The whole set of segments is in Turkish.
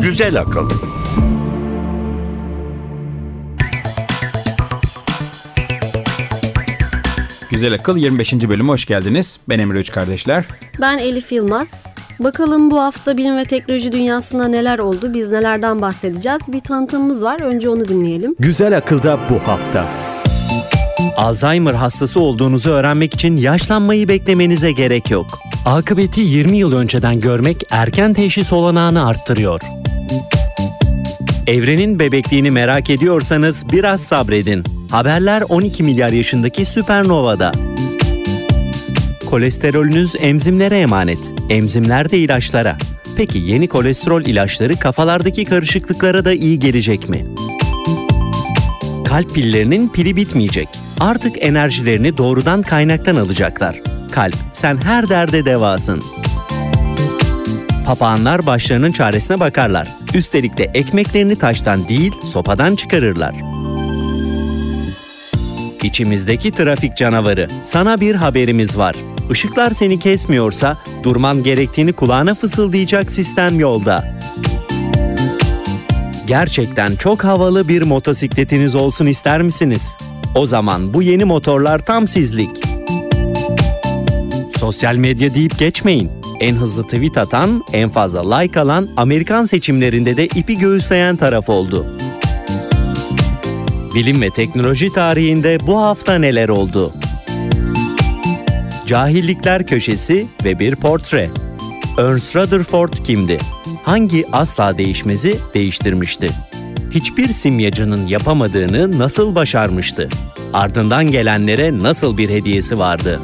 Güzel akıl. Güzel Akıl 25. bölüme hoş geldiniz. Ben Emre Üç Kardeşler. Ben Elif Yılmaz. Bakalım bu hafta bilim ve teknoloji dünyasında neler oldu, biz nelerden bahsedeceğiz. Bir tanıtımımız var, önce onu dinleyelim. Güzel akılda bu hafta. Alzheimer hastası olduğunuzu öğrenmek için yaşlanmayı beklemenize gerek yok. Akıbeti 20 yıl önceden görmek erken teşhis olanağını arttırıyor. Evrenin bebekliğini merak ediyorsanız biraz sabredin. Haberler 12 milyar yaşındaki süpernovada. Kolesterolünüz enzimlere emanet. Enzimler de ilaçlara. Peki yeni kolesterol ilaçları kafalardaki karışıklıklara da iyi gelecek mi? Kalp pillerinin pili bitmeyecek. Artık enerjilerini doğrudan kaynaktan alacaklar. Kalp, sen her derde devasın. Papağanlar başlarının çaresine bakarlar. Üstelik de ekmeklerini taştan değil, sopadan çıkarırlar. İçimizdeki trafik canavarı. Sana bir haberimiz var. Işıklar seni kesmiyorsa durman gerektiğini kulağına fısıldayacak sistem yolda. Gerçekten çok havalı bir motosikletiniz olsun ister misiniz? O zaman bu yeni motorlar tam sizlik. Sosyal medya deyip geçmeyin. En hızlı tweet atan, en fazla like alan Amerikan seçimlerinde de ipi göğüsleyen taraf oldu. Bilim ve teknoloji tarihinde bu hafta neler oldu? Cahillikler Köşesi ve bir portre. Ernst Rutherford kimdi? Hangi asla değişmezi değiştirmişti? Hiçbir simyacının yapamadığını nasıl başarmıştı? Ardından gelenlere nasıl bir hediyesi vardı?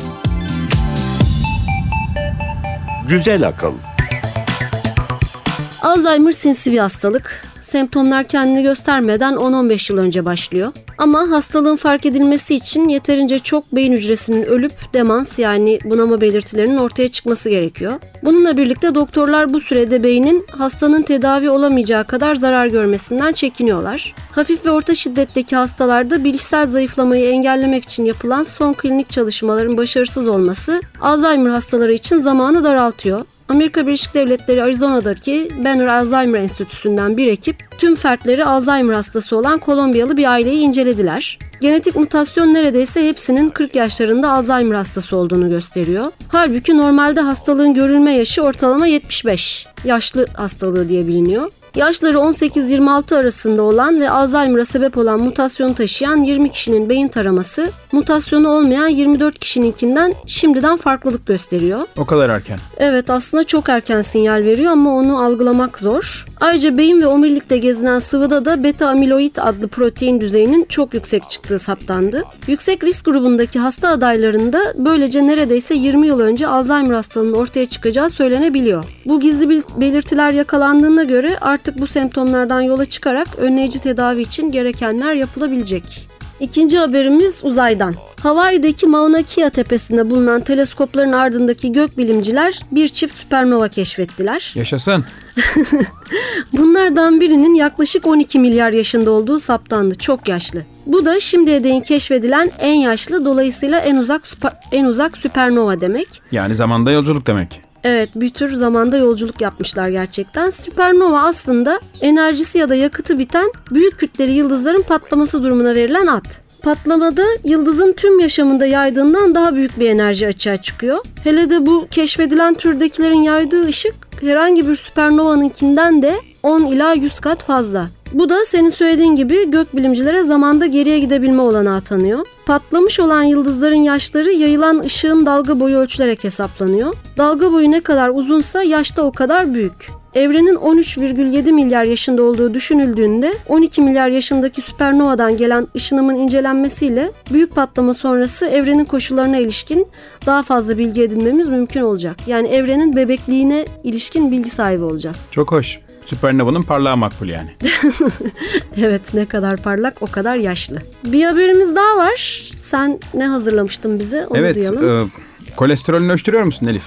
Güzel akıl. Alzheimer sinsi bir hastalık. Semptomlar kendini göstermeden 10-15 yıl önce başlıyor. Ama hastalığın fark edilmesi için yeterince çok beyin hücresinin ölüp demans yani bunama belirtilerinin ortaya çıkması gerekiyor. Bununla birlikte doktorlar bu sürede beynin hastanın tedavi olamayacağı kadar zarar görmesinden çekiniyorlar. Hafif ve orta şiddetteki hastalarda bilişsel zayıflamayı engellemek için yapılan son klinik çalışmaların başarısız olması Alzheimer hastaları için zamanı daraltıyor. Amerika Birleşik Devletleri Arizona'daki Banner Alzheimer Enstitüsü'nden bir ekip tüm fertleri Alzheimer hastası olan Kolombiyalı bir aileyi incelediler. Genetik mutasyon neredeyse hepsinin 40 yaşlarında Alzheimer hastası olduğunu gösteriyor. Halbuki normalde hastalığın görülme yaşı ortalama 75. Yaşlı hastalığı diye biliniyor. Yaşları 18-26 arasında olan ve Alzheimer'a sebep olan mutasyonu taşıyan 20 kişinin beyin taraması, mutasyonu olmayan 24 kişininkinden şimdiden farklılık gösteriyor. O kadar erken. Evet aslında çok erken sinyal veriyor ama onu algılamak zor. Ayrıca beyin ve omurilikte gezinen sıvıda da beta amiloid adlı protein düzeyinin çok yüksek çıktığı saptandı. Yüksek risk grubundaki hasta adaylarında böylece neredeyse 20 yıl önce Alzheimer hastalığının ortaya çıkacağı söylenebiliyor. Bu gizli belirtiler yakalandığına göre artık bu semptomlardan yola çıkarak önleyici tedavi için gerekenler yapılabilecek. İkinci haberimiz uzaydan. Hawaii'deki Mauna Kea tepesinde bulunan teleskopların ardındaki gökbilimciler bir çift süpernova keşfettiler. Yaşasın. Bunlardan birinin yaklaşık 12 milyar yaşında olduğu saptandı. Çok yaşlı. Bu da şimdiye değin keşfedilen en yaşlı dolayısıyla en uzak süper, en uzak süpernova demek. Yani zamanda yolculuk demek. Evet bir tür zamanda yolculuk yapmışlar gerçekten. Süpernova aslında enerjisi ya da yakıtı biten büyük kütleli yıldızların patlaması durumuna verilen ad. Patlamada yıldızın tüm yaşamında yaydığından daha büyük bir enerji açığa çıkıyor. Hele de bu keşfedilen türdekilerin yaydığı ışık herhangi bir süpernovanınkinden de 10 ila 100 kat fazla. Bu da senin söylediğin gibi gökbilimcilere zamanda geriye gidebilme olanağı tanıyor. Patlamış olan yıldızların yaşları yayılan ışığın dalga boyu ölçülerek hesaplanıyor. Dalga boyu ne kadar uzunsa yaş da o kadar büyük. Evrenin 13,7 milyar yaşında olduğu düşünüldüğünde 12 milyar yaşındaki süpernovadan gelen ışınımın incelenmesiyle büyük patlama sonrası evrenin koşullarına ilişkin daha fazla bilgi edinmemiz mümkün olacak. Yani evrenin bebekliğine ilişkin bilgi sahibi olacağız. Çok hoş. Süpernova'nın parlağı makbul yani. evet ne kadar parlak o kadar yaşlı. Bir haberimiz daha var. Sen ne hazırlamıştın bize onu evet. duyalım. E, kolesterolünü ölçtürüyor musun Elif?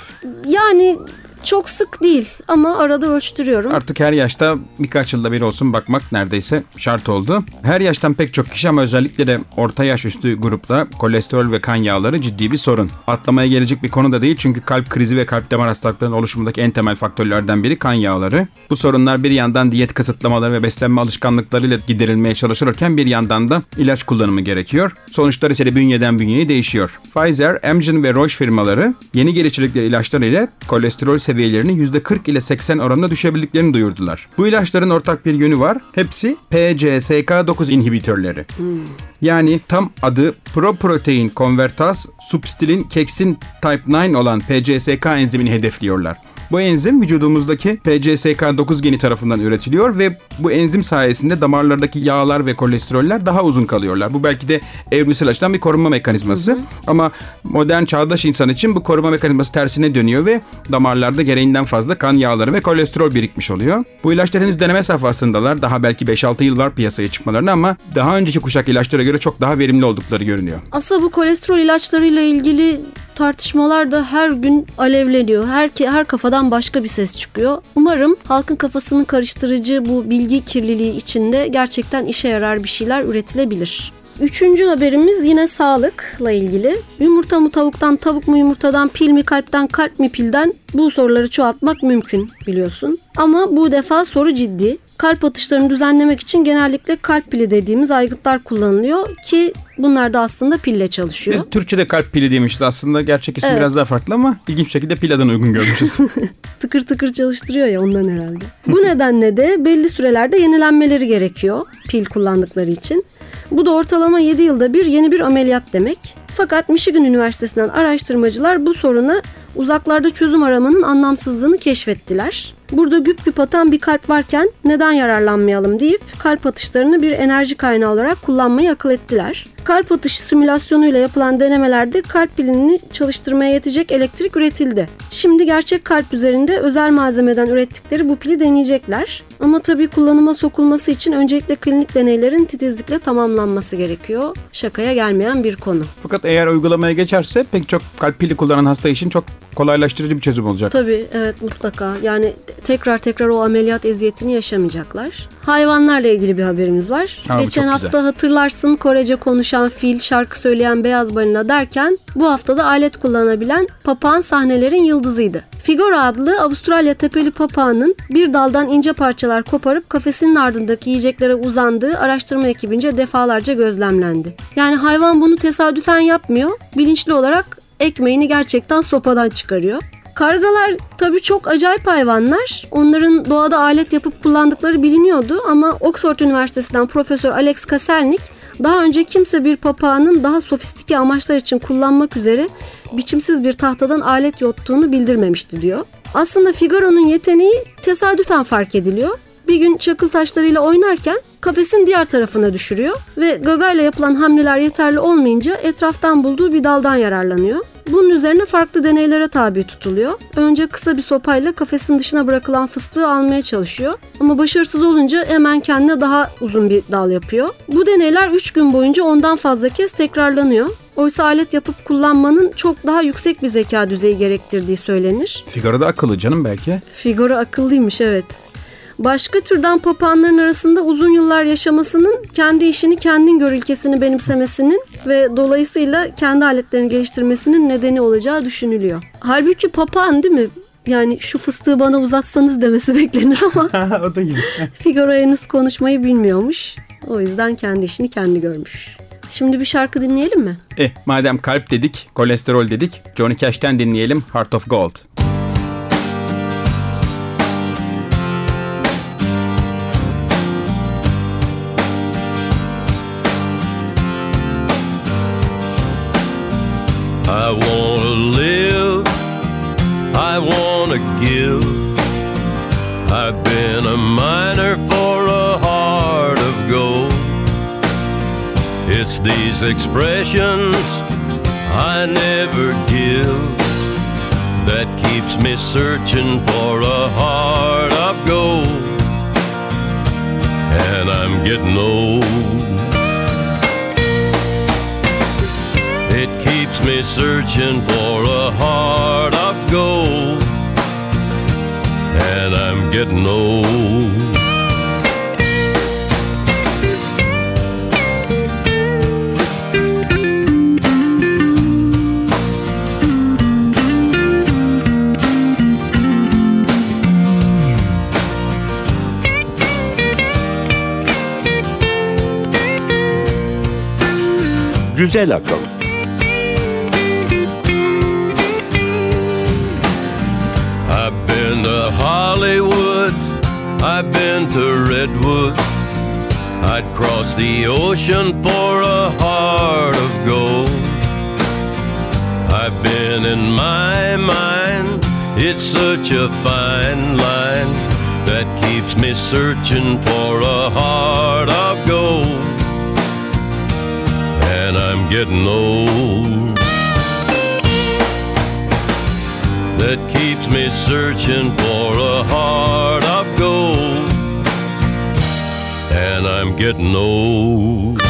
Yani Çok sık değil ama arada ölçtürüyorum. Artık her yaşta birkaç yılda bir olsun bakmak neredeyse şart oldu. Her yaştan pek çok kişi ama özellikle de orta yaş üstü grupta kolesterol ve kan yağları ciddi bir sorun. Atlamaya gelecek bir konu da değil çünkü kalp krizi ve kalp damar hastalıklarının oluşumundaki en temel faktörlerden biri kan yağları. Bu sorunlar bir yandan diyet kısıtlamaları ve beslenme alışkanlıklarıyla giderilmeye çalışılırken bir yandan da ilaç kullanımı gerekiyor. Sonuçlar ise de bünyeden bünyeye değişiyor. Pfizer, Amgen ve Roche firmaları yeni geliştirdikleri ilaçlar ile kolesterol seviyelerini %40 ile 80 oranında düşebildiklerini duyurdular. Bu ilaçların ortak bir yönü var. Hepsi PCSK9 inhibitörleri. Yani tam adı Proprotein Convertase Substilin Keksin Type 9 olan PCSK enzimini hedefliyorlar. Bu enzim vücudumuzdaki PCSK9 geni tarafından üretiliyor ve bu enzim sayesinde damarlardaki yağlar ve kolesteroller daha uzun kalıyorlar. Bu belki de evrimsel açıdan bir korunma mekanizması. Hı hı. Ama modern çağdaş insan için bu koruma mekanizması tersine dönüyor ve damarlarda gereğinden fazla kan yağları ve kolesterol birikmiş oluyor. Bu ilaçlar henüz deneme safhasındalar. Daha belki 5-6 yıl var piyasaya çıkmalarına ama daha önceki kuşak ilaçlara göre çok daha verimli oldukları görünüyor. Aslında bu kolesterol ilaçlarıyla ilgili tartışmalar da her gün alevleniyor. Her, her kafadan başka bir ses çıkıyor. Umarım halkın kafasını karıştırıcı bu bilgi kirliliği içinde gerçekten işe yarar bir şeyler üretilebilir. Üçüncü haberimiz yine sağlıkla ilgili. Yumurta mı tavuktan, tavuk mu yumurtadan, pil mi kalpten, kalp mi pilden bu soruları çoğaltmak mümkün biliyorsun. Ama bu defa soru ciddi. Kalp atışlarını düzenlemek için genellikle kalp pili dediğimiz aygıtlar kullanılıyor ki bunlar da aslında pille çalışıyor. Biz Türkçe'de kalp pili demişiz aslında gerçek ismi evet. biraz daha farklı ama ilginç şekilde pil adını uygun görmüşüz. tıkır tıkır çalıştırıyor ya ondan herhalde. Bu nedenle de belli sürelerde yenilenmeleri gerekiyor pil kullandıkları için. Bu da ortalama 7 yılda bir yeni bir ameliyat demek. Fakat Michigan Üniversitesi'nden araştırmacılar bu soruna uzaklarda çözüm aramanın anlamsızlığını keşfettiler. Burada güp güp atan bir kalp varken neden yararlanmayalım deyip kalp atışlarını bir enerji kaynağı olarak kullanmayı akıl ettiler. Kalp atışı simülasyonuyla yapılan denemelerde kalp pilini çalıştırmaya yetecek elektrik üretildi. Şimdi gerçek kalp üzerinde özel malzemeden ürettikleri bu pili deneyecekler. Ama tabii kullanıma sokulması için öncelikle klinik deneylerin titizlikle tamamlanması gerekiyor. Şakaya gelmeyen bir konu. Fakat eğer uygulamaya geçerse pek çok kalp pili kullanan hasta için çok kolaylaştırıcı bir çözüm olacak. Tabii evet mutlaka. Yani tekrar tekrar o ameliyat eziyetini yaşamayacaklar. Hayvanlarla ilgili bir haberimiz var. Aa, Geçen hafta güzel. hatırlarsın Korece konuşan fil, şarkı söyleyen beyaz balina derken bu haftada alet kullanabilen papağan sahnelerin yıldızıydı. Figora adlı Avustralya tepeli papağanın bir daldan ince parçalar koparıp kafesinin ardındaki yiyeceklere uzandığı araştırma ekibince defalarca gözlemlendi. Yani hayvan bunu tesadüfen yapmıyor, bilinçli olarak ekmeğini gerçekten sopadan çıkarıyor. Kargalar tabii çok acayip hayvanlar. Onların doğada alet yapıp kullandıkları biliniyordu ama Oxford Üniversitesi'nden Profesör Alex Kaselnik daha önce kimse bir papağanın daha sofistike amaçlar için kullanmak üzere biçimsiz bir tahtadan alet yottuğunu bildirmemişti diyor. Aslında Figaro'nun yeteneği tesadüfen fark ediliyor. Bir gün çakıl taşlarıyla oynarken kafesin diğer tarafına düşürüyor ve gagayla yapılan hamleler yeterli olmayınca etraftan bulduğu bir daldan yararlanıyor. Bunun üzerine farklı deneylere tabi tutuluyor. Önce kısa bir sopayla kafesin dışına bırakılan fıstığı almaya çalışıyor. Ama başarısız olunca hemen kendine daha uzun bir dal yapıyor. Bu deneyler 3 gün boyunca ondan fazla kez tekrarlanıyor. Oysa alet yapıp kullanmanın çok daha yüksek bir zeka düzeyi gerektirdiği söylenir. Figaro da akıllı canım belki. Figaro akıllıymış evet başka türden papağanların arasında uzun yıllar yaşamasının kendi işini kendin gör ilkesini benimsemesinin ve dolayısıyla kendi aletlerini geliştirmesinin nedeni olacağı düşünülüyor. Halbuki papağan değil mi? Yani şu fıstığı bana uzatsanız demesi beklenir ama o da iyi. Figaro henüz konuşmayı bilmiyormuş. O yüzden kendi işini kendi görmüş. Şimdi bir şarkı dinleyelim mi? Eh madem kalp dedik, kolesterol dedik, Johnny Cash'ten dinleyelim Heart of Gold. I wanna give. I've been a miner for a heart of gold. It's these expressions I never give that keeps me searching for a heart of gold. And I'm getting old. Keeps me searching for a heart of gold. getting old. Güzel akıl. I've been to Redwood. I'd cross the ocean for a heart of gold. I've been in my mind, it's such a fine line that keeps me searching for a heart of gold. And I'm getting old. that keeps me searching for a heart of getting old.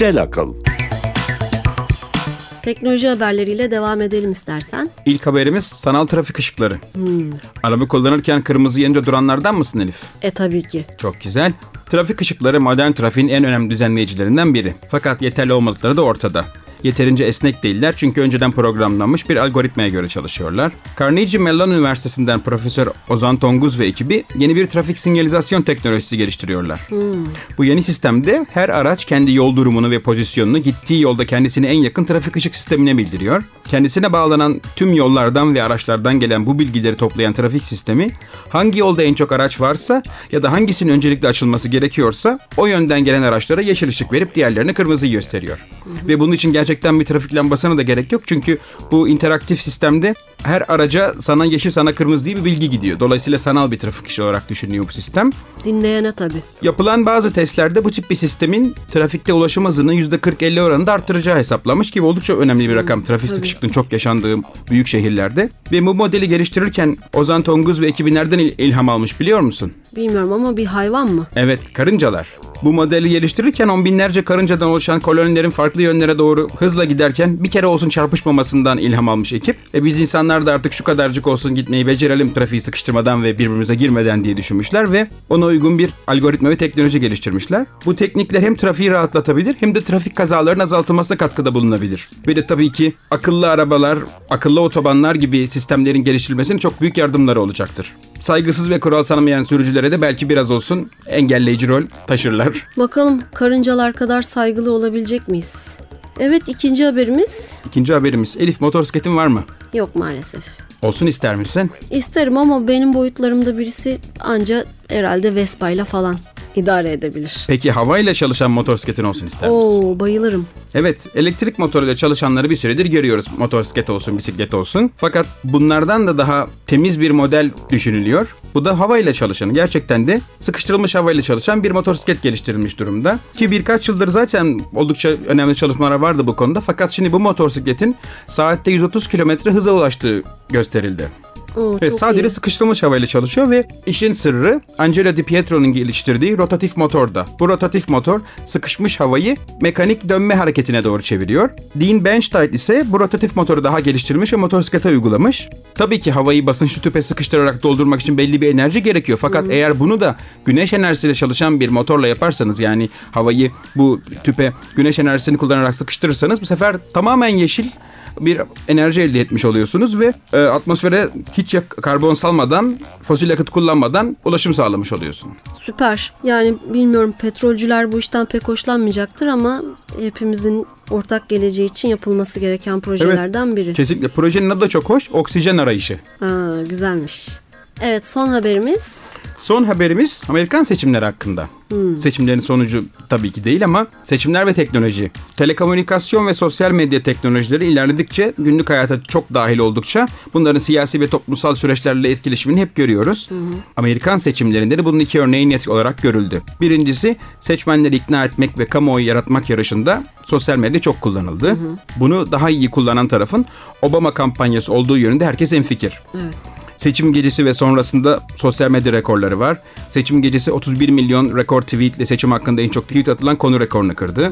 Güzel akıl. Teknoloji haberleriyle devam edelim istersen. İlk haberimiz sanal trafik ışıkları. Araba kullanırken kırmızı yanınca duranlardan mısın Elif? E tabii ki. Çok güzel. Trafik ışıkları modern trafiğin en önemli düzenleyicilerinden biri. Fakat yeterli olmadıkları da ortada. Yeterince esnek değiller çünkü önceden programlanmış bir algoritmaya göre çalışıyorlar. Carnegie Mellon Üniversitesi'nden Profesör Ozan Tonguz ve ekibi yeni bir trafik sinyalizasyon teknolojisi geliştiriyorlar. Bu yeni sistemde her araç kendi yol durumunu ve pozisyonunu gittiği yolda kendisine en yakın trafik ışık sistemine bildiriyor. Kendisine bağlanan tüm yollardan ve araçlardan gelen bu bilgileri toplayan trafik sistemi hangi yolda en çok araç varsa ya da hangisinin öncelikle açılması gerekiyorsa o yönden gelen araçlara yeşil ışık verip diğerlerine kırmızıyı gösteriyor. Ve bunun için gerçekten bir trafik lambasına da gerek yok çünkü bu interaktif sistemde her araca sana yeşil sana kırmızı diye bir bilgi gidiyor. Dolayısıyla sanal bir trafik ışığı olarak düşünüyor bu sistem. Dinleyene tabii. Yapılan bazı testlerde bu tip bir sistemin trafikte ulaşım hızını %40-50 oranında arttıracağı hesaplamış ki oldukça önemli bir rakam trafik sıkışıklığının çok yaşandığı büyük şehirlerde. Ve bu modeli geliştirirken Ozan Tonguz ve ekibi nereden il- ilham almış biliyor musun? Bilmiyorum ama bir hayvan mı? Evet, karıncalar. Bu modeli geliştirirken on binlerce karıncadan oluşan kolonilerin farklı yönlere doğru hızla giderken bir kere olsun çarpışmamasından ilham almış ekip. E biz insanlar da artık şu kadarcık olsun gitmeyi becerelim trafiği sıkıştırmadan ve birbirimize girmeden diye düşünmüşler ve ona uygun bir algoritma ve teknoloji geliştirmişler. Bu teknikler hem trafiği rahatlatabilir hem de trafik kazalarının azaltılmasına katkıda bulunabilir. Ve de tabii ki akıllı arabalar, akıllı otobanlar gibi sistemlerin geliştirilmesine çok büyük yardımları olacaktır. Saygısız ve kural tanımayan sürücülere de belki biraz olsun engelleyici rol taşırlar. Bakalım karıncalar kadar saygılı olabilecek miyiz? Evet ikinci haberimiz İkinci haberimiz. Elif motosikletin var mı? yok maalesef. Olsun ister misin? İsterim ama benim boyutlarımda birisi anca herhalde Vespa ile falan idare edebilir. Peki havayla çalışan motosikletin olsun ister misin? Oo bayılırım. Evet, elektrik motoruyla çalışanları bir süredir görüyoruz. Motosiklet olsun, bisiklet olsun. Fakat bunlardan da daha temiz bir model düşünülüyor. Bu da havayla çalışan, gerçekten de sıkıştırılmış havayla çalışan bir motosiklet geliştirilmiş durumda. Ki birkaç yıldır zaten oldukça önemli çalışmalar vardı bu konuda. Fakat şimdi bu motosikletin saatte 130 kilometre hıza ulaştığı gösterildi. Oo, Ve çok sadece iyi. sıkıştırılmış havayla çalışıyor ve işin sırrı Angelo Di Pietro'nun geliştirdiği rotatif motorda. Bu rotatif motor sıkışmış havayı mekanik dönme hareketine doğru çeviriyor. Dean Benchtite ise bu rotatif motoru daha geliştirmiş ve motosiklete uygulamış. Tabii ki havayı basınçlı tüpe sıkıştırarak doldurmak için belli bir enerji gerekiyor. Fakat eğer bunu da güneş enerjisiyle çalışan bir motorla yaparsanız yani havayı bu tüpe güneş enerjisini kullanarak sıkıştırırsanız bu sefer tamamen yeşil bir enerji elde etmiş oluyorsunuz ve e, atmosfere hiç yak- karbon salmadan, fosil yakıt kullanmadan ulaşım sağlamış oluyorsun. Süper. Yani bilmiyorum petrolcüler bu işten pek hoşlanmayacaktır ama hepimizin ortak geleceği için yapılması gereken projelerden biri. Kesinlikle. Projenin adı da çok hoş. Oksijen arayışı. Ha, güzelmiş. Evet son haberimiz. Son haberimiz Amerikan seçimleri hakkında. Seçimlerin sonucu tabii ki değil ama seçimler ve teknoloji. Telekomünikasyon ve sosyal medya teknolojileri ilerledikçe, günlük hayata çok dahil oldukça bunların siyasi ve toplumsal süreçlerle etkileşimini hep görüyoruz. Amerikan seçimlerinde de bunun iki örneği net olarak görüldü. Birincisi seçmenleri ikna etmek ve kamuoyu yaratmak yarışında sosyal medya çok kullanıldı. Bunu daha iyi kullanan tarafın Obama kampanyası olduğu yönünde herkes hemfikir. Evet. Seçim gecesi ve sonrasında sosyal medya rekorları var. Seçim gecesi 31 milyon rekor tweetle seçim hakkında en çok tweet atılan konu rekorunu kırdı.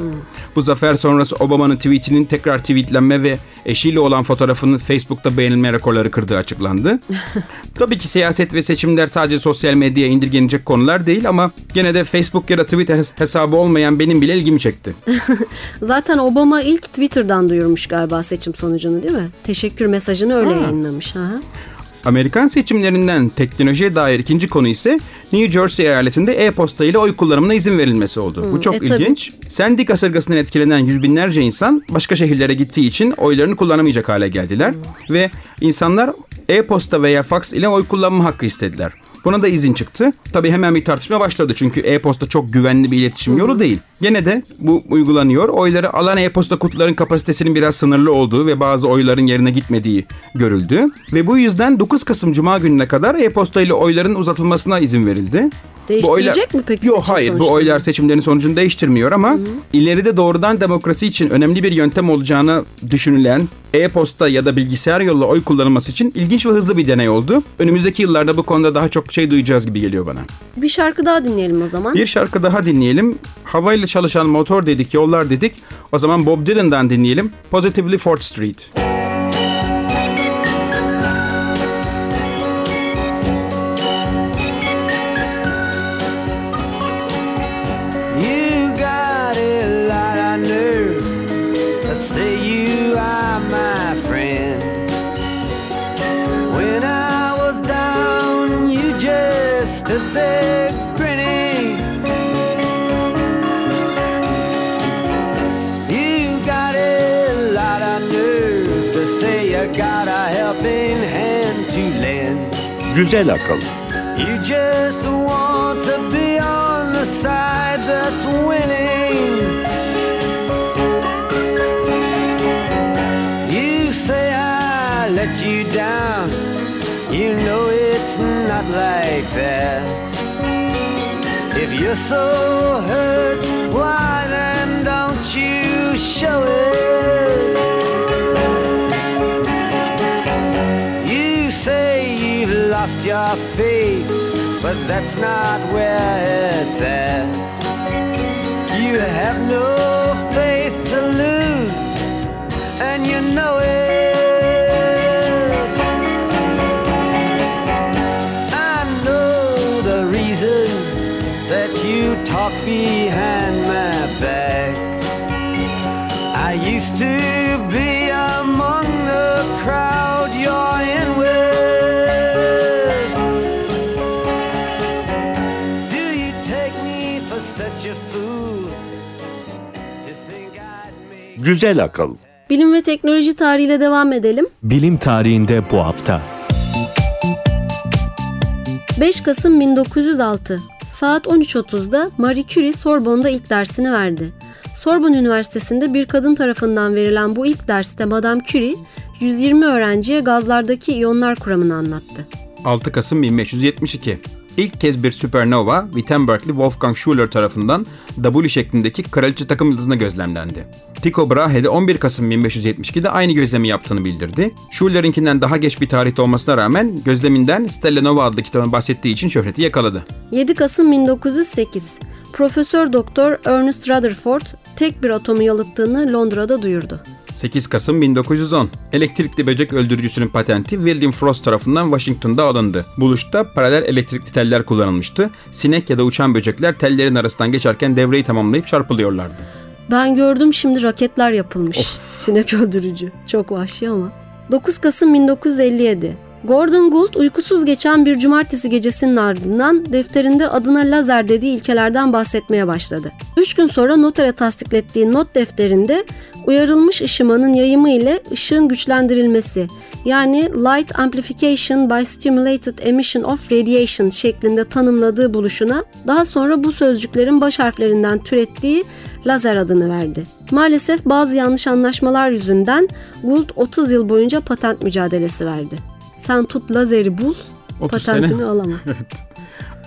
Bu zafer sonrası Obama'nın tweetinin tekrar tweetlenme ve eşiyle olan fotoğrafının Facebook'ta beğenilme rekorları kırdığı açıklandı. Tabii ki siyaset ve seçimler sadece sosyal medyaya indirgenecek konular değil ama gene de Facebook ya da Twitter hes- hesabı olmayan benim bile ilgimi çekti. Zaten Obama ilk Twitter'dan duyurmuş galiba seçim sonucunu değil mi? Teşekkür mesajını öyle Ha. yayınlamış. Hı. Amerikan seçimlerinden teknolojiye dair ikinci konu ise New Jersey eyaletinde e-posta ile oy kullanımına izin verilmesi oldu. Bu çok e tabii. ilginç. Sandy kasırgasından etkilenen yüz binlerce insan başka şehirlere gittiği için oylarını kullanamayacak hale geldiler. Ve insanlar e-posta veya fax ile oy kullanma hakkı istediler. Buna da izin çıktı. Tabii hemen bir tartışma başladı çünkü e-posta çok güvenli bir iletişim yolu değil. Gene de bu uygulanıyor. Oyları alan e-posta kutuların kapasitesinin biraz sınırlı olduğu ve bazı oyların yerine gitmediği görüldü. Ve bu yüzden 9 Kasım Cuma gününe kadar e-posta ile oyların uzatılmasına izin verildi. Değiştirecek mi peki Yok hayır bu sonuçlarını? oylar seçimlerin sonucunu değiştirmiyor ama ileride doğrudan demokrasi için önemli bir yöntem olacağını düşünülen e-posta ya da bilgisayar yolla oy kullanılması için ilginç ve hızlı bir deney oldu. Önümüzdeki yıllarda bu konuda daha çok şey duyacağız gibi geliyor bana. Bir şarkı daha dinleyelim o zaman. Bir şarkı daha dinleyelim. Havayla çalışan motor dedik, yollar dedik. O zaman Bob Dylan'dan dinleyelim. Positively Fort Street. You stood there grinning. You got a lot of nerve to say you got a helping hand to lend. Güzel akıl. You just want not like that. If you're so hurt, why then don't you show it? You say you've lost your faith, but that's not where it's at. You have no faith to lose, and you know it. Güzel akıl. Bilim ve teknoloji tarihiyle devam edelim. Bilim tarihinde bu hafta. 5 Kasım 1906 saat 13.30'da Marie Curie Sorbonne'da ilk dersini verdi. Sorbonne Üniversitesi'nde bir kadın tarafından verilen bu ilk derste Madame Curie 120 öğrenciye gazlardaki iyonlar kuramını anlattı. 6 Kasım 1572. İlk kez bir süpernova Wittenbergli Wolfgang Schuller tarafından W şeklindeki kraliçe takım yıldızına gözlemlendi. Tycho Brahe de 11 Kasım 1572'de aynı gözlemi yaptığını bildirdi. Schuller'inkinden daha geç bir tarihte olmasına rağmen gözleminden Stella Nova adlı kitabına bahsettiği için şöhreti yakaladı. 7 Kasım 1908 Profesör Doktor Ernest Rutherford tek bir atomu yalıttığını Londra'da duyurdu. 8 Kasım 1910. Elektrikli böcek öldürücüsünün patenti William Frost tarafından Washington'da alındı. Buluşta paralel elektrikli teller kullanılmıştı. Sinek ya da uçan böcekler tellerin arasından geçerken devreyi tamamlayıp çarpılıyorlardı. Ben gördüm şimdi raketler yapılmış. Sinek öldürücü. Çok vahşi ama. 9 Kasım 1957. Gordon Gould uykusuz geçen bir cumartesi gecesinin ardından defterinde adına lazer dediği ilkelerden bahsetmeye başladı. Üç gün sonra notere tasdiklettiği not defterinde uyarılmış ışımanın yayımı ile ışığın güçlendirilmesi yani Light Amplification by Stimulated Emission of Radiation şeklinde tanımladığı buluşuna daha sonra bu sözcüklerin baş harflerinden türettiği lazer adını verdi. Maalesef bazı yanlış anlaşmalar yüzünden Gould 30 yıl boyunca patent mücadelesi verdi. Sen tut lazeri bul, 30 patentini sene. alama.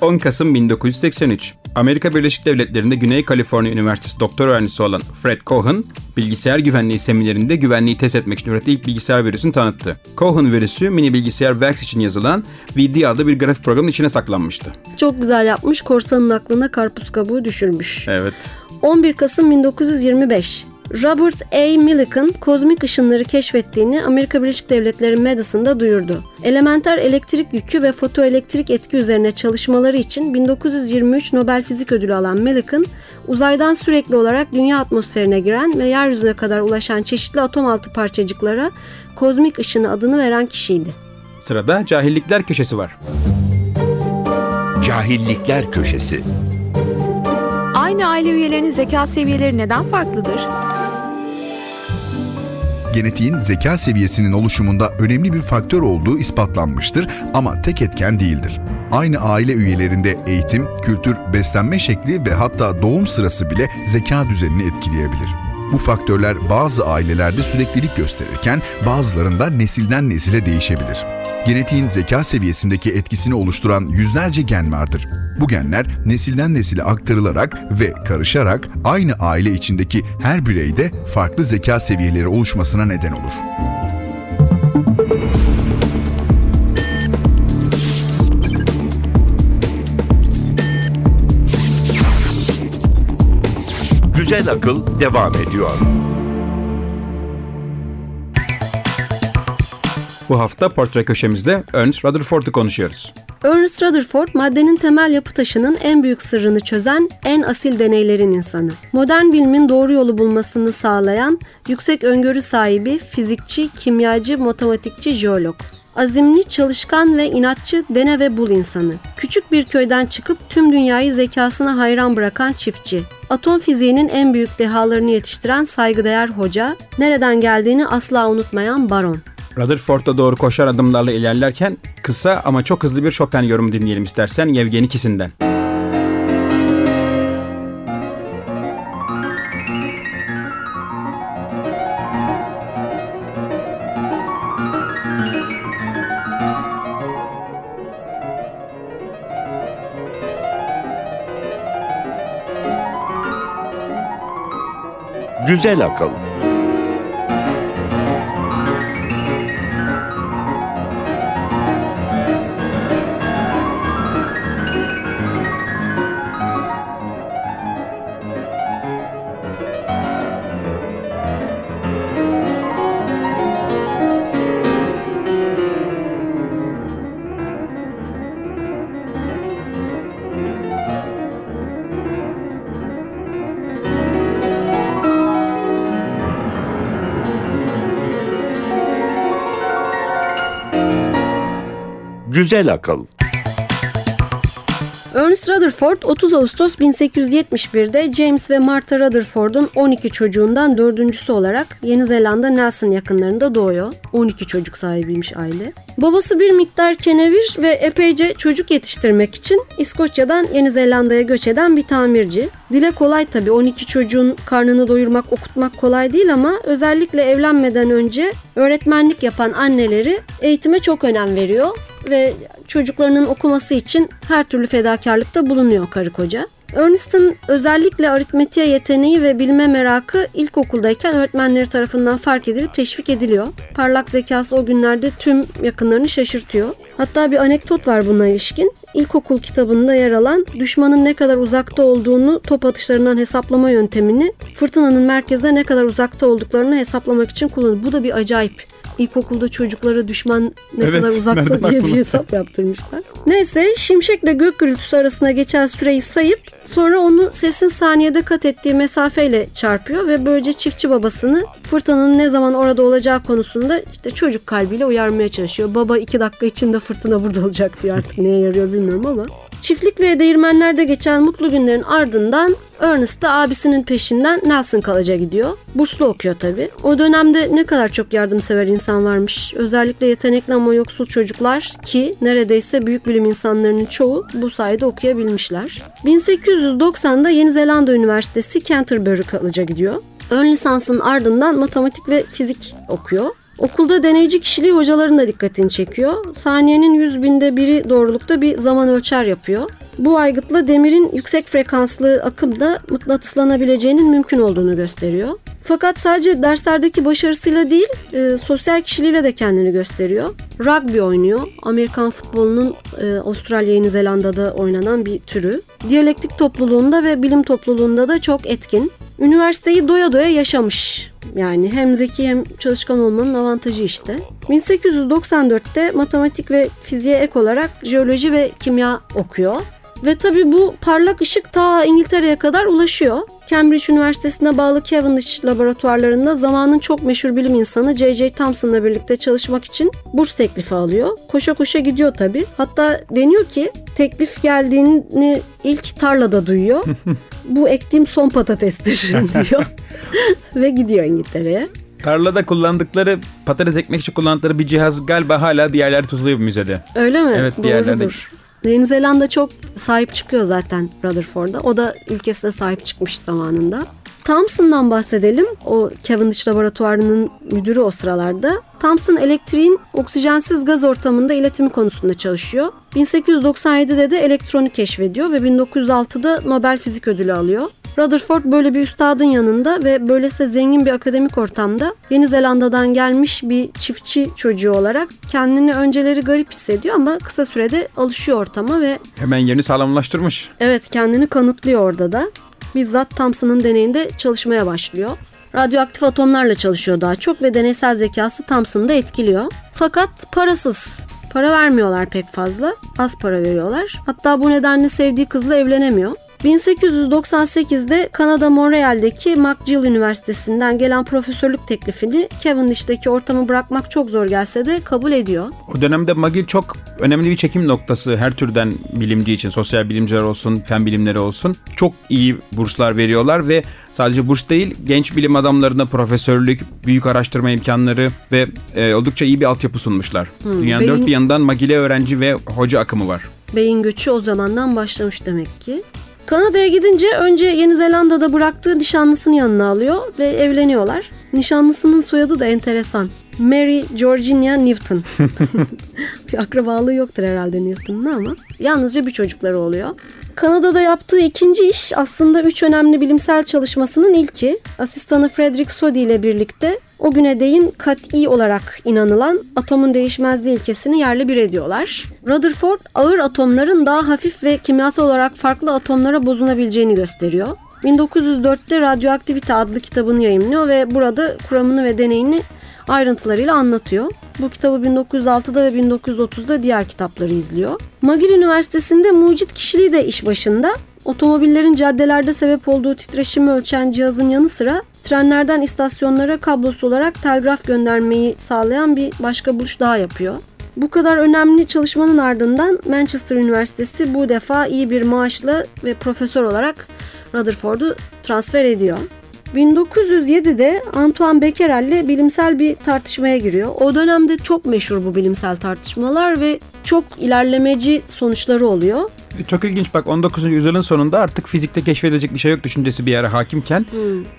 10 Kasım 1983. Amerika Birleşik Devletleri'nde Güney Kaliforniya Üniversitesi doktor öğrencisi olan Fred Cohen, bilgisayar güvenliği seminerinde güvenliği test etmek için ürettiği ilk bilgisayar virüsünü tanıttı. Cohen virüsü mini bilgisayar VAX için yazılan VD adlı bir grafik programın içine saklanmıştı. Çok güzel yapmış, korsanın aklına karpuz kabuğu düşürmüş. Evet. 11 Kasım 1925. Robert A. Millikan kozmik ışınları keşfettiğini Amerika Birleşik Devletleri Madison'da duyurdu. Elementer elektrik yükü ve fotoelektrik etki üzerine çalışmaları için 1923 Nobel Fizik Ödülü alan Millikan, uzaydan sürekli olarak dünya atmosferine giren ve yeryüzüne kadar ulaşan çeşitli atom altı parçacıklara kozmik ışını adını veren kişiydi. Sırada cahillikler köşesi var. Cahillikler Köşesi Aynı aile üyelerinin zeka seviyeleri neden farklıdır? Genetiğin zeka seviyesinin oluşumunda önemli bir faktör olduğu ispatlanmıştır ama tek etken değildir. Aynı aile üyelerinde eğitim, kültür, beslenme şekli ve hatta doğum sırası bile zeka düzenini etkileyebilir. Bu faktörler bazı ailelerde süreklilik gösterirken bazılarında nesilden nesile değişebilir. Genetiğin zeka seviyesindeki etkisini oluşturan yüzlerce gen vardır. Bu genler nesilden nesile aktarılarak ve karışarak aynı aile içindeki her bireyde farklı zeka seviyeleri oluşmasına neden olur. Güzel Akıl devam ediyor. Bu hafta portre köşemizde Ernest Rutherford'u konuşuyoruz. Ernest Rutherford, maddenin temel yapı taşının en büyük sırrını çözen en asil deneylerin insanı. Modern bilimin doğru yolu bulmasını sağlayan, yüksek öngörü sahibi, fizikçi, kimyacı, matematikçi, jeolog. Azimli, çalışkan ve inatçı dene ve bul insanı. Küçük bir köyden çıkıp tüm dünyayı zekasına hayran bırakan çiftçi. Atom fiziğinin en büyük dehalarını yetiştiren saygıdeğer hoca, nereden geldiğini asla unutmayan baron. Rutherford'a doğru koşar adımlarla ilerlerken kısa ama çok hızlı bir Chopin yorumu dinleyelim istersen Yevgeni Kisin'den. Güzel Akıl Güzel Akıl Ernest Rutherford 30 Ağustos 1871'de James ve Martha Rutherford'un 12 çocuğundan dördüncüsü olarak Yeni Zelanda Nelson yakınlarında doğuyor. 12 çocuk sahibiymiş aile. Babası bir miktar kenevir ve epeyce çocuk yetiştirmek için İskoçya'dan Yeni Zelanda'ya göç eden bir tamirci. Dile kolay tabii 12 çocuğun karnını doyurmak, okutmak kolay değil ama özellikle evlenmeden önce öğretmenlik yapan anneleri eğitime çok önem veriyor ve çocuklarının okuması için her türlü fedakarlıkta bulunuyor karı koca. Ernest'ın özellikle aritmetiğe yeteneği ve bilme merakı ilkokuldayken öğretmenleri tarafından fark edilip teşvik ediliyor. Parlak zekası o günlerde tüm yakınlarını şaşırtıyor. Hatta bir anekdot var buna ilişkin. İlkokul kitabında yer alan düşmanın ne kadar uzakta olduğunu top atışlarından hesaplama yöntemini fırtınanın merkezine ne kadar uzakta olduklarını hesaplamak için kullanır. Bu da bir acayip. İlkokulda çocuklara düşman ne Evet, kadar uzakta diye bir aklıma- hesap yaptırmışlar. Neyse şimşekle gök gürültüsü arasında geçen süreyi sayıp sonra onu sesin saniyede kat ettiği mesafeyle çarpıyor ve böylece çiftçi babasını fırtınanın ne zaman orada olacağı konusunda işte çocuk kalbiyle uyarmaya çalışıyor. Baba iki dakika içinde fırtına burada olacak diyor artık neye yarıyor bilmiyorum ama. Çiftlik ve değirmenlerde geçen mutlu günlerin ardından Ernest de abisinin peşinden Nelson College'a gidiyor. Burslu okuyor tabii. O dönemde ne kadar çok yardımsever insan varmış. Özellikle yetenekli ama yoksul çocuklar ki neredeyse büyük bilim insanlarının çoğu bu sayede okuyabilmişler. 1890'da Yeni Zelanda Üniversitesi Canterbury College'a gidiyor. Ön lisansın ardından matematik ve fizik okuyor. Okulda deneyici kişiliği hocaların da dikkatini çekiyor. Saniyenin yüz binde biri doğrulukta bir zaman ölçer yapıyor. Bu aygıtla demirin yüksek frekanslı akımda mıknatıslanabileceğinin mümkün olduğunu gösteriyor. Fakat sadece derslerdeki başarısıyla değil, e, sosyal kişiliğiyle de kendini gösteriyor. Rugby oynuyor. Amerikan futbolunun e, Avustralya, Yeni Zelanda'da oynanan bir türü. Diyalektik topluluğunda ve bilim topluluğunda da çok etkin. Üniversiteyi doya doya yaşamış. Yani hem zeki hem çalışkan olmanın avantajı işte. 1894'te matematik ve fiziğe ek olarak jeoloji ve kimya okuyor. Ve tabii bu parlak ışık ta İngiltere'ye kadar ulaşıyor. Cambridge Üniversitesi'ne bağlı Cavendish laboratuvarlarında zamanın çok meşhur bilim insanı J.J. Thomson'la birlikte çalışmak için burs teklifi alıyor. Koşa koşa gidiyor tabii. Hatta deniyor ki teklif geldiğini ilk tarlada duyuyor. bu ektiğim son patatestir diyor. Ve gidiyor İngiltere'ye. Tarlada kullandıkları patates ekmek için kullandıkları bir cihaz galiba hala bir yerlerde tutuluyor bu müzede. Öyle mi? Evet, bir yerlerde. Yeni Zelanda çok sahip çıkıyor zaten Rutherford'a. O da ülkesine sahip çıkmış zamanında. Thomson'dan bahsedelim. O Cavendish laboratuvarının müdürü o sıralarda. Thomson elektriğin oksijensiz gaz ortamında iletimi konusunda çalışıyor. 1897'de de elektronu keşfediyor ve 1906'da Nobel Fizik Ödülü alıyor. Rutherford böyle bir üstadın yanında ve böylesine zengin bir akademik ortamda Yeni Zelanda'dan gelmiş bir çiftçi çocuğu olarak kendini önceleri garip hissediyor ama kısa sürede alışıyor ortama ve Hemen yerini sağlamlaştırmış. evet kendini kanıtlıyor orada da. Bizzat Thomson'ın deneyinde çalışmaya başlıyor. Radyoaktif atomlarla çalışıyor daha çok ve deneysel zekası Thomson'ı da etkiliyor. Fakat parasız. Para vermiyorlar pek fazla. Az para veriyorlar. Hatta bu nedenle sevdiği kızla evlenemiyor. 1898'de Kanada Montreal'deki McGill Üniversitesi'nden gelen profesörlük teklifini Cavendish'teki ortamı bırakmak çok zor gelse de kabul ediyor. O dönemde McGill çok önemli bir çekim noktası her türden bilimci için. Sosyal bilimciler olsun, fen bilimleri olsun. Çok iyi burslar veriyorlar ve sadece burs değil genç bilim adamlarına profesörlük, büyük araştırma imkanları ve e, oldukça iyi bir altyapı sunmuşlar. Dünyanın beyin- dört bir yanından McGill'e öğrenci ve hoca akımı var. Beyin göçü o zamandan başlamış demek ki. Kanada'ya gidince önce Yeni Zelanda'da bıraktığı nişanlısını yanına alıyor ve evleniyorlar. Nişanlısının soyadı da enteresan. Mary Georgina Newton. bir akrabalığı yoktur herhalde Newton'un ama yalnızca bir çocukları oluyor. Kanada'da yaptığı ikinci iş aslında üç önemli bilimsel çalışmasının ilki. Asistanı Frederick Soddy ile birlikte o güne değin kat'i olarak inanılan atomun değişmezliği ilkesini yerle bir ediyorlar. Rutherford ağır atomların daha hafif ve kimyasal olarak farklı atomlara bozunabileceğini gösteriyor. 1904'te Radyoaktivite adlı kitabını yayımlıyor ve burada kuramını ve deneyini ayrıntılarıyla anlatıyor. Bu kitabı 1906'da ve 1930'da diğer kitapları izliyor. McGill Üniversitesi'nde mucit kişiliği de iş başında. Otomobillerin caddelerde sebep olduğu titreşimi ölçen cihazın yanı sıra trenlerden istasyonlara kablosuz olarak telgraf göndermeyi sağlayan bir başka buluş daha yapıyor. Bu kadar önemli çalışmanın ardından Manchester Üniversitesi bu defa iyi bir maaşla ve profesör olarak Rutherford'u transfer ediyor. 1907'de Antoine Becquerel'le bilimsel bir tartışmaya giriyor. O dönemde çok meşhur bu bilimsel tartışmalar ve çok ilerlemeci sonuçları oluyor. Çok ilginç bak 19. yüzyılın sonunda artık fizikte keşfedilecek bir şey yok düşüncesi bir yere hakimken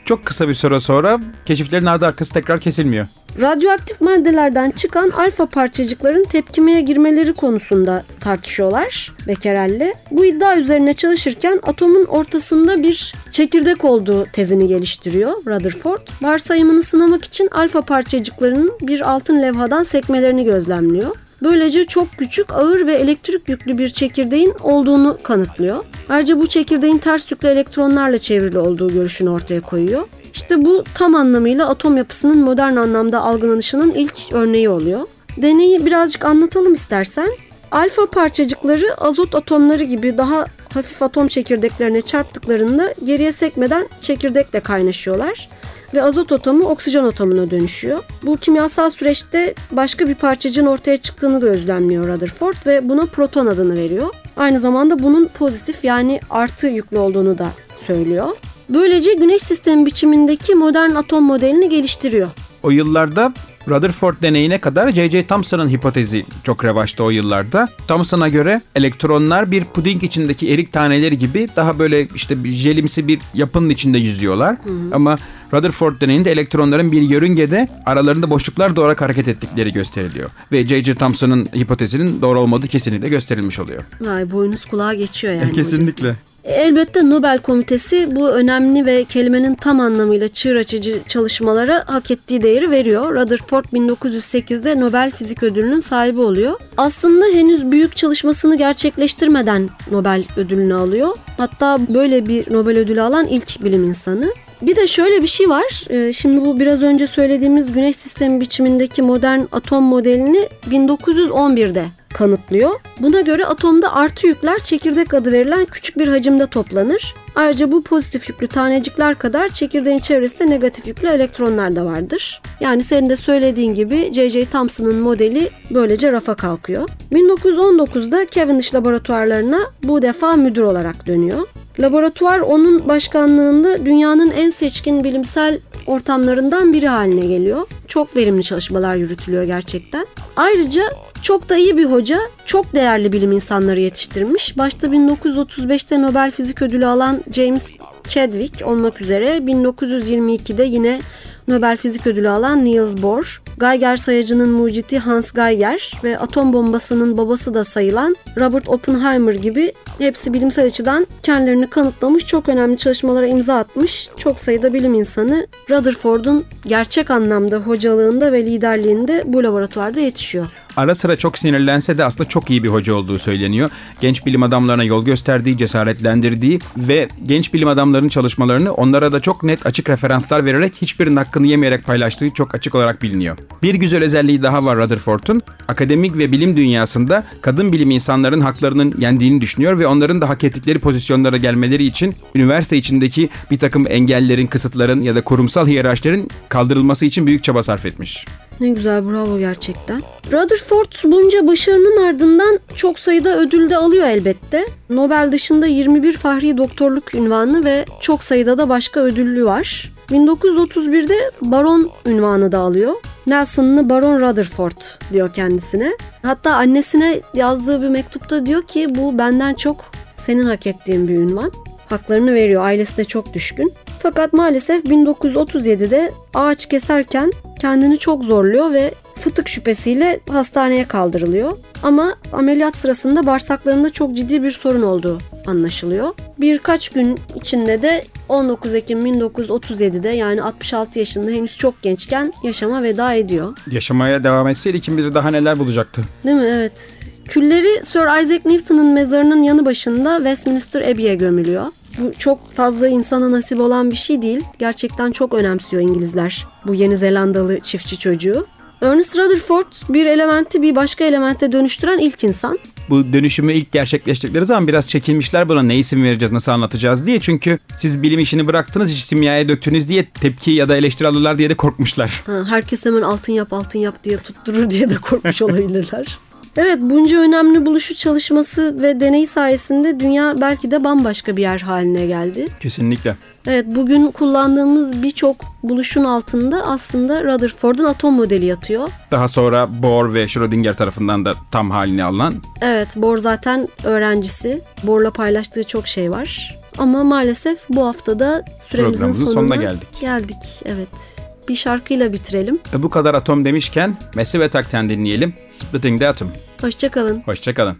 çok kısa bir süre sonra keşiflerin ardı arkası tekrar kesilmiyor. Radyoaktif maddelerden çıkan alfa parçacıkların tepkimeye girmeleri konusunda tartışıyorlar Becquerel'le. Bu iddia üzerine çalışırken atomun ortasında bir çekirdek olduğu tezini geliştiriyor Rutherford. Varsayımını sınamak için alfa parçacıklarının bir altın levhadan sekmelerini gözlemliyor. Böylece çok küçük, ağır ve elektrik yüklü bir çekirdeğin olduğunu kanıtlıyor. Ayrıca bu çekirdeğin ters yüklü elektronlarla çevrili olduğu görüşünü ortaya koyuyor. İşte bu tam anlamıyla atom yapısının modern anlamda algılanışının ilk örneği oluyor. Deneyi birazcık anlatalım istersen. Alfa parçacıkları azot atomları gibi daha hafif atom çekirdeklerine çarptıklarında geriye sekmeden çekirdekle kaynaşıyorlar ve azot atomu oksijen atomuna dönüşüyor. Bu kimyasal süreçte başka bir parçacığın ortaya çıktığını da özlemliyor Rutherford ve buna proton adını veriyor. Aynı zamanda bunun pozitif yani artı yüklü olduğunu da söylüyor. Böylece güneş sistemi biçimindeki modern atom modelini geliştiriyor. O yıllarda Rutherford deneyine kadar J.J. Thomson'ın hipotezi çok revaçta o yıllarda. Thomson'a göre elektronlar bir puding içindeki erik taneleri gibi daha böyle işte bir jelimsi bir yapının içinde yüzüyorlar. Ama Rutherford deneyinde elektronların bir yörüngede aralarında boşluklar doğarak hareket ettikleri gösteriliyor. Ve J.J. Thomson'ın hipotezinin doğru olmadığı kesinlikle gösterilmiş oluyor. Vay boynuz kulağa geçiyor yani. Kesinlikle. Elbette Nobel Komitesi bu önemli ve kelimenin tam anlamıyla çığır açıcı çalışmalara hak ettiği değeri veriyor. Rutherford 1908'de Nobel Fizik Ödülü'nün sahibi oluyor. Aslında henüz büyük çalışmasını gerçekleştirmeden Nobel ödülünü alıyor. Hatta böyle bir Nobel ödülü alan ilk bilim insanı. Bir de şöyle bir şey var. Ee, Şimdi bu biraz önce söylediğimiz güneş sistemi biçimindeki modern atom modelini 1911'de kanıtlıyor. Buna göre atomda artı yükler çekirdek adı verilen küçük bir hacimde toplanır. Ayrıca bu pozitif yüklü tanecikler kadar çekirdeğin çevresinde negatif yüklü elektronlar da vardır. Yani senin de söylediğin gibi J.J. Thomson'ın modeli böylece rafa kalkıyor. 1919'da Cavendish laboratuvarlarına bu defa müdür olarak dönüyor. Laboratuvar onun başkanlığında dünyanın en seçkin bilimsel ortamlarından biri haline geliyor. Çok verimli çalışmalar yürütülüyor gerçekten. Ayrıca çok da iyi bir hoca, çok değerli bilim insanları yetiştirmiş. Başta 1935'te Nobel Fizik Ödülü alan James Chadwick olmak üzere 1922'de yine Nobel Fizik Ödülü alan Niels Bohr, Geiger sayacının mucidi Hans Geiger ve atom bombasının babası da sayılan Robert Oppenheimer gibi hepsi bilimsel açıdan kendilerini kanıtlamış çok önemli çalışmalara imza atmış çok sayıda bilim insanı Rutherford'un gerçek anlamda hocalığında ve liderliğinde bu laboratuvarda yetişiyor. Ara sıra çok sinirlense de aslında çok iyi bir hoca olduğu söyleniyor. Genç bilim adamlarına yol gösterdiği, cesaretlendirdiği ve genç bilim adamlarının çalışmalarını onlara da çok net açık referanslar vererek hiçbirinin hakkını yemeyerek paylaştığı çok açık olarak biliniyor. Bir güzel özelliği daha var Rutherford'un. Akademik ve bilim dünyasında kadın bilim insanların haklarının yendiğini düşünüyor ve onların da hak ettikleri pozisyonlara gelmeleri için üniversite içindeki bir takım engellerin, kısıtların ya da kurumsal hiyerarşilerin kaldırılması için büyük çaba sarf etmiş. Ne güzel bravo gerçekten. Rutherford bunca başarının ardından çok sayıda ödül de alıyor elbette. Nobel dışında 21 fahri doktorluk ünvanı ve çok sayıda da başka ödüllü var. 1931'de baron ünvanı da alıyor. Nelson'lı Baron Rutherford diyor kendisine. Hatta annesine yazdığı bir mektupta diyor ki bu benden çok senin hak ettiğin bir ünvan. Haklarını veriyor. Ailesi de çok düşkün. Fakat maalesef 1937'de ağaç keserken kendini çok zorluyor ve fıtık şüphesiyle hastaneye kaldırılıyor. Ama ameliyat sırasında bağırsaklarında çok ciddi bir sorun olduğu anlaşılıyor. Birkaç gün içinde de 19 Ekim 1937'de yani 66 yaşında henüz çok gençken yaşama veda ediyor. Yaşamaya devam etseydi kim bilir daha neler bulacaktı. Değil mi? Evet. Külleri Sir Isaac Newton'un mezarının yanı başında Westminster Abbey'e gömülüyor. Bu çok fazla insana nasip olan bir şey değil. Gerçekten çok önemsiyor İngilizler bu Yeni Zelandalı çiftçi çocuğu. Ernest Rutherford bir elementi bir başka elemente dönüştüren ilk insan. Bu dönüşümü ilk gerçekleştirdikleri zaman biraz çekinmişler buna ne isim vereceğiz, nasıl anlatacağız diye. Çünkü siz bilim işini bıraktınız, iş simyaya döktünüz diye tepki ya da eleştiri alırlar diye de korkmuşlar. Ha, herkes hemen altın yap altın yap diye tutturur diye de korkmuş olabilirler. Evet bunca önemli buluşu çalışması ve deney sayesinde dünya belki de bambaşka bir yer haline geldi. Kesinlikle. Evet bugün kullandığımız birçok buluşun altında aslında Rutherford'un atom modeli yatıyor. Daha sonra Bohr ve Schrödinger tarafından da tam halini alınan Evet Bohr zaten öğrencisi. Bohr'la paylaştığı çok şey var. Ama maalesef bu haftada süremizin sonuna, sonuna geldik. Geldik evet. Bir şarkıyla bitirelim. E, bu kadar atom demişken Massive Attack'ten dinleyelim. Splitting the Atom. Hoşçakalın. Hoşçakalın.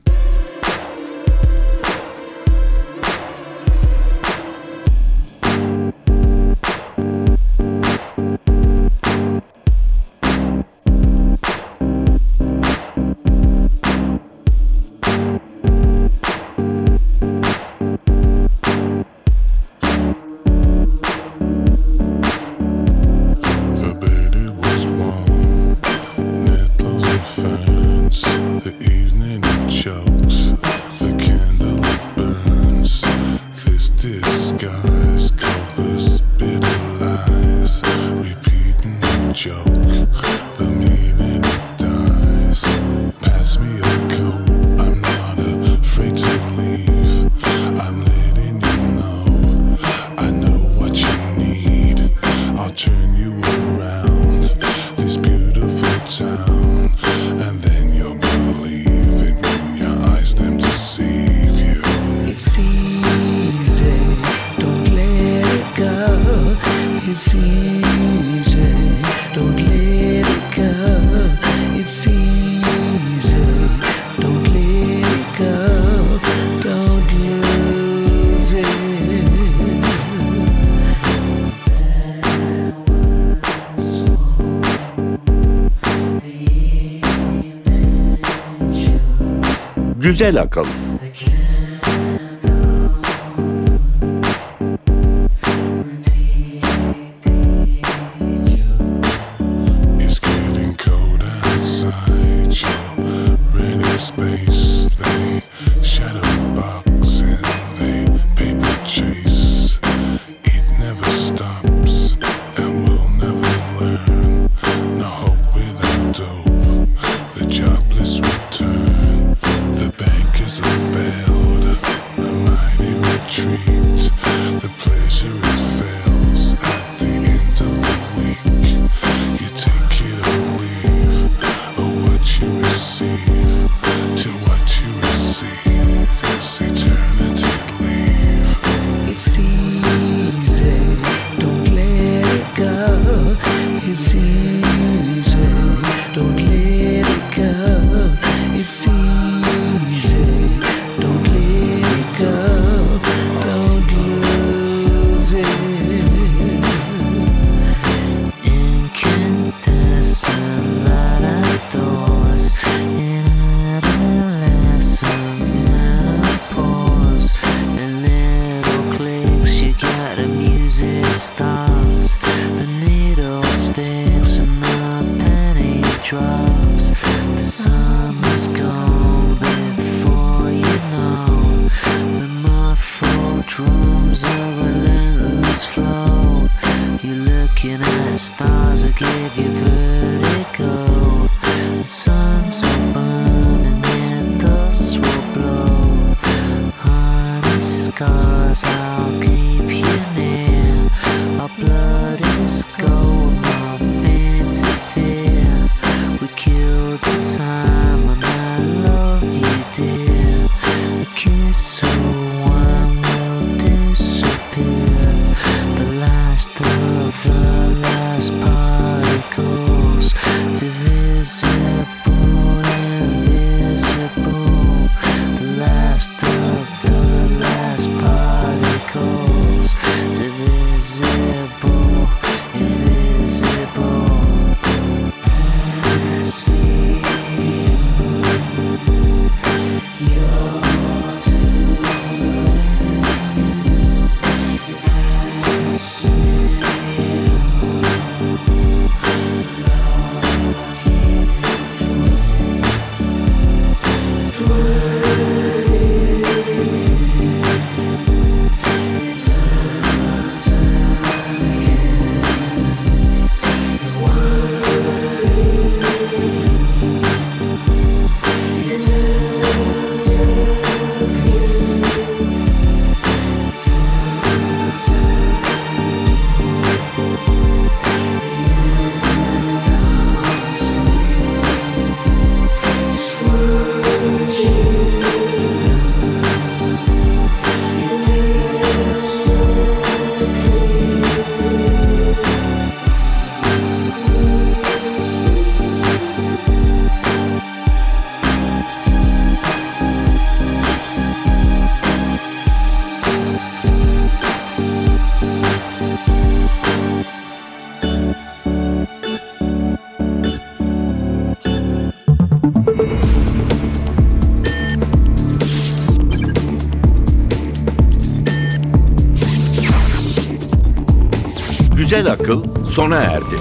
Güzel akıl. Güzel akıl sona erdi.